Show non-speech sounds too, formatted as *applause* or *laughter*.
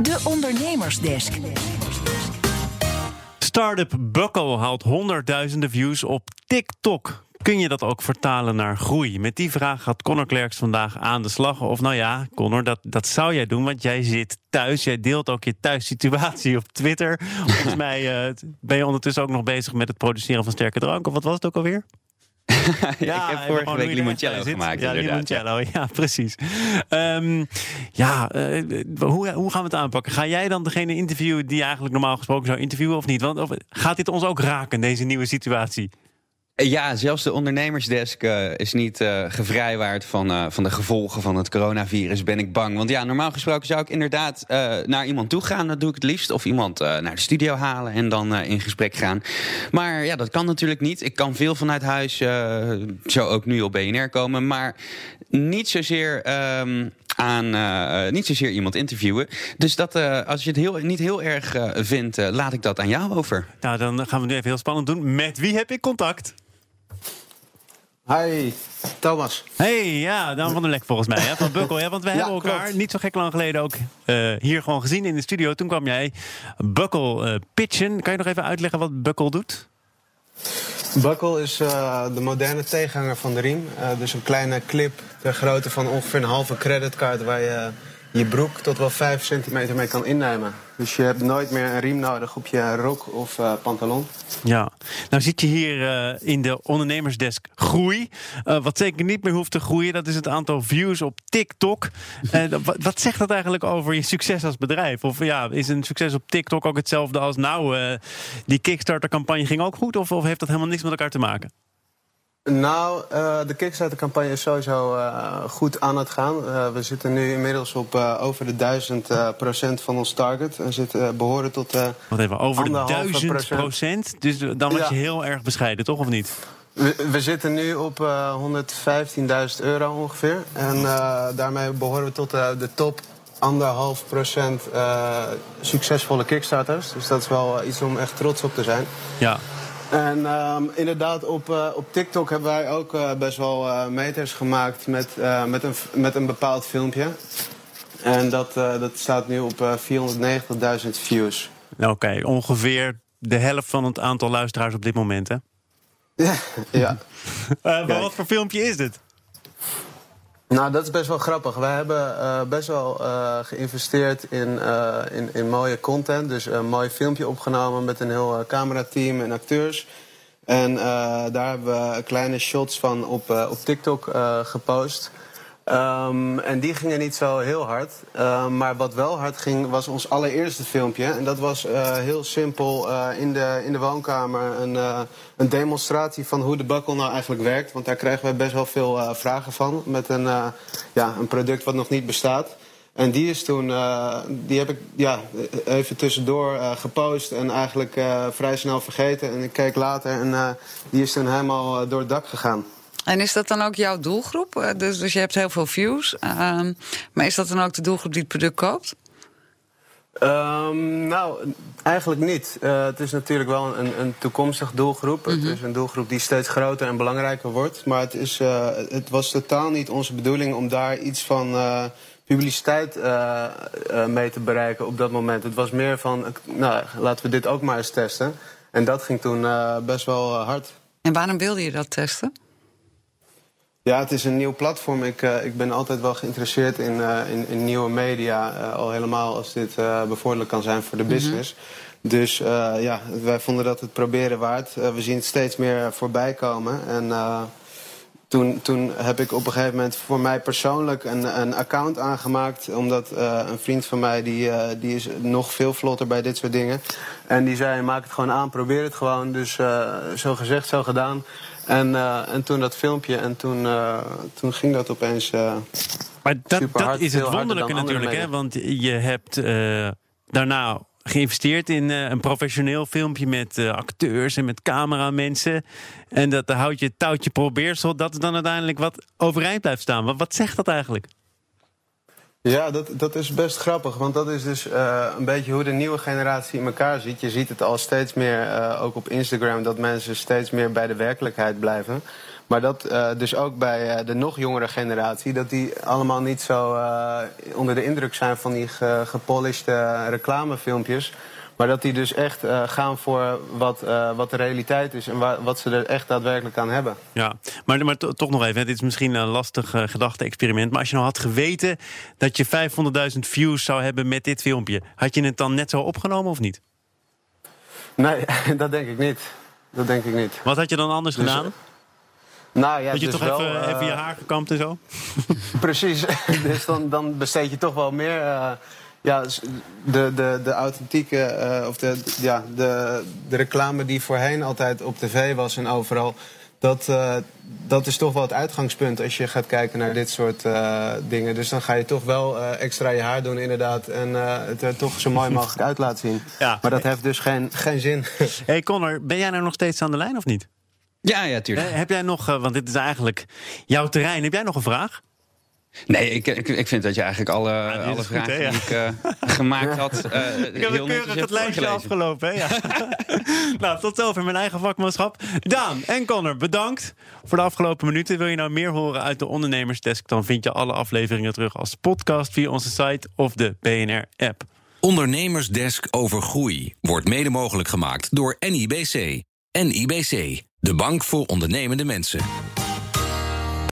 De Ondernemersdesk. Startup Buckle haalt honderdduizenden views op TikTok. Kun je dat ook vertalen naar groei? Met die vraag gaat Connor Klerks vandaag aan de slag. Of nou ja, Connor, dat, dat zou jij doen, want jij zit thuis. Jij deelt ook je thuissituatie op Twitter. Volgens *laughs* mij uh, ben je ondertussen ook nog bezig met het produceren van sterke drank. Of wat was het ook alweer? *laughs* ja, ik heb vorige week limoncello gemaakt. Ja, limoncello, ja. precies. Um, ja, uh, hoe, hoe gaan we het aanpakken? Ga jij dan degene interviewen die eigenlijk normaal gesproken zou interviewen of niet? Want of, gaat dit ons ook raken, deze nieuwe situatie? Ja, zelfs de ondernemersdesk uh, is niet uh, gevrijwaard van, uh, van de gevolgen van het coronavirus, ben ik bang. Want ja, normaal gesproken zou ik inderdaad naar iemand toe gaan. Dat doe ik het liefst. Of iemand naar de studio halen en dan in gesprek gaan. Maar ja, dat kan natuurlijk niet. Ik kan veel vanuit huis, zo ook nu op BNR komen. Maar niet zozeer. Um, aan niet zozeer iemand interviewen. Dus dat, als je het heel, niet heel erg vindt, laat ik dat aan jou over. Nou, dan gaan we nu even heel spannend doen. Met wie heb ik contact? Hi, Thomas. Hey, ja, Dan van der Lek volgens mij, hè, van *laughs* Bukkel. Ja, want we ja, hebben elkaar klopt. niet zo gek lang geleden ook uh, hier gewoon gezien in de studio. Toen kwam jij Bukkel uh, pitchen. Kan je nog even uitleggen wat Bukkel doet? Buckle is uh, de moderne tegenhanger van de riem. Dus een kleine clip ter grootte van ongeveer een halve creditcard... waar je je broek tot wel 5 centimeter mee kan innemen. Dus je hebt nooit meer een riem nodig op je rok of uh, pantalon. Ja, nou zit je hier uh, in de ondernemersdesk groei. Uh, wat zeker niet meer hoeft te groeien, dat is het aantal views op TikTok. *laughs* wat, wat, zegt dat eigenlijk over je succes als bedrijf? Of ja, is een succes op TikTok ook hetzelfde als nou, die Kickstarter-campagne ging ook goed? Of, of heeft dat helemaal niks met elkaar te maken? Nou, uh, de Kickstarter-campagne is sowieso uh, goed aan het gaan. Uh, we zitten nu inmiddels op over de 1000 procent van ons target. We zitten, behoren tot. Wat even, over de 1000 procent? Dus dan was ja. je heel erg bescheiden, toch of niet? We, we zitten nu op 115.000 euro ongeveer. En daarmee behoren we tot de top anderhalf procent succesvolle Kickstarters. Dus dat is wel iets om echt trots op te zijn. Ja. En um, inderdaad, op, uh, op TikTok hebben wij ook uh, best wel uh, meters gemaakt met, met, een, met een bepaald filmpje. En dat, dat staat nu op 490.000 views. Oké, okay, ongeveer de helft van het aantal luisteraars op dit moment, hè? *laughs* Ja. ja. *laughs* maar wat voor filmpje is dit? Nou, dat is best wel grappig. Wij hebben uh, best wel uh, geïnvesteerd in, uh, in, in, mooie content. Dus een mooi filmpje opgenomen met een heel camerateam en acteurs. En daar hebben we kleine shots van op, op TikTok gepost. Um, en die gingen niet zo heel hard. Um, maar wat wel hard ging, was ons allereerste filmpje. En dat was uh, heel simpel uh, in, de, in de woonkamer een, uh, een demonstratie van hoe de bakkel nou eigenlijk werkt. Want daar krijgen we best wel veel vragen van. Met een, ja, een product wat nog niet bestaat. En die is toen, die heb ik ja, even tussendoor gepost en eigenlijk vrij snel vergeten. En ik keek later en die is toen helemaal door het dak gegaan. En is dat dan ook jouw doelgroep? Eh, dus, dus je hebt heel veel views. Uh, maar is dat dan ook de doelgroep die het product koopt? Um, nou, eigenlijk niet. Uh, het is natuurlijk wel een, een toekomstige doelgroep. Mm -hmm. Het is een doelgroep die steeds groter en belangrijker wordt. Maar het, is, uh, het was totaal niet onze bedoeling om daar iets van uh, publiciteit mee te bereiken op dat moment. Het was meer van, nou, laten we dit ook maar eens testen. En dat ging toen best wel hard. En waarom wilde je dat testen? Ja, het is een nieuw platform. Ik, uh, ik ben altijd wel geïnteresseerd in, uh, in, in, nieuwe media. Uh, al helemaal als dit bevorderlijk kan zijn voor de mhm. business. Mm -hmm. Dus ja, wij vonden dat het proberen waard. we zien het steeds meer voorbij komen. En toen, toen heb ik op een gegeven moment voor mij persoonlijk een, een account aangemaakt. Omdat een vriend van mij, die, die is nog veel vlotter bij dit soort dingen. En die zei, maak het gewoon aan, probeer het gewoon. Dus zo gezegd, zo gedaan. En, uh, en toen dat filmpje en toen, uh, toen ging dat opeens. Uh, maar dat, dat is het wonderlijke natuurlijk, hè? Want je hebt daarna geïnvesteerd in een professioneel filmpje met acteurs en met cameramensen. En dat houd je touwtje probeersel, dat dan uiteindelijk wat overeind blijft staan. Wat, wat zegt dat eigenlijk? Ja, dat, dat is best grappig. Want dat is dus uh, een beetje hoe de nieuwe generatie in elkaar ziet. Je ziet het al steeds meer, uh, ook op Instagram, dat mensen steeds meer bij de werkelijkheid blijven. Maar dat uh, dus ook bij de nog jongere generatie, dat die allemaal niet zo onder de indruk zijn van die ge gepolished reclamefilmpjes. Maar dat die dus echt uh, gaan voor wat, uh, wat de realiteit is en waar, wat ze er echt daadwerkelijk aan hebben. Ja, maar, maar toch nog even, dit is misschien een lastig uh, gedachte-experiment. Maar als je nou had geweten dat je 500.000 views zou hebben met dit filmpje, had je het dan net zo opgenomen of niet? Nee, *laughs* dat denk ik niet. Dat denk ik niet. Wat had je dan anders Dus, gedaan? Nou ja, Had je dus toch wel, even, eh, even je haar gekamd en zo? *laughs* Precies. *laughs* dus dan, dan besteed je toch wel meer. Ja, s- de, de, de authentieke, eh, of de, ja, de, de reclame die voorheen altijd op tv was en overal. Dat, eh, dat is toch wel het uitgangspunt als je gaat kijken naar dit soort eh, dingen. Dus dan ga je toch wel eh, extra je haar doen, inderdaad. En eh, het er toch zo mooi *laughs* mogelijk uit laten zien. Ja. Maar dat heeft dus geen, geen zin. *laughs* hey Connor, ben jij nou nog steeds aan de lijn of niet? Ja, ja, tuurlijk. Heb jij nog, eh, want dit is eigenlijk jouw terrein, heb jij nog een vraag? Nee, ik, ik, ik vind dat je eigenlijk alle, is alle goed, vragen ja. die ik eh, *laughs* gemaakt had. eh Ik heb heel een keurig het lijstje afgelopen. Hè? Ja. *laughs* nou, tot zover mijn eigen vakmanschap. Daan en Connor, bedankt voor de afgelopen minuten. Wil je nou meer horen uit de Ondernemersdesk? Dan vind je alle afleveringen terug als podcast via onze site of de BNR-app. Ondernemersdesk over groei wordt mede mogelijk gemaakt door NIBC. NIBC, de bank voor ondernemende mensen.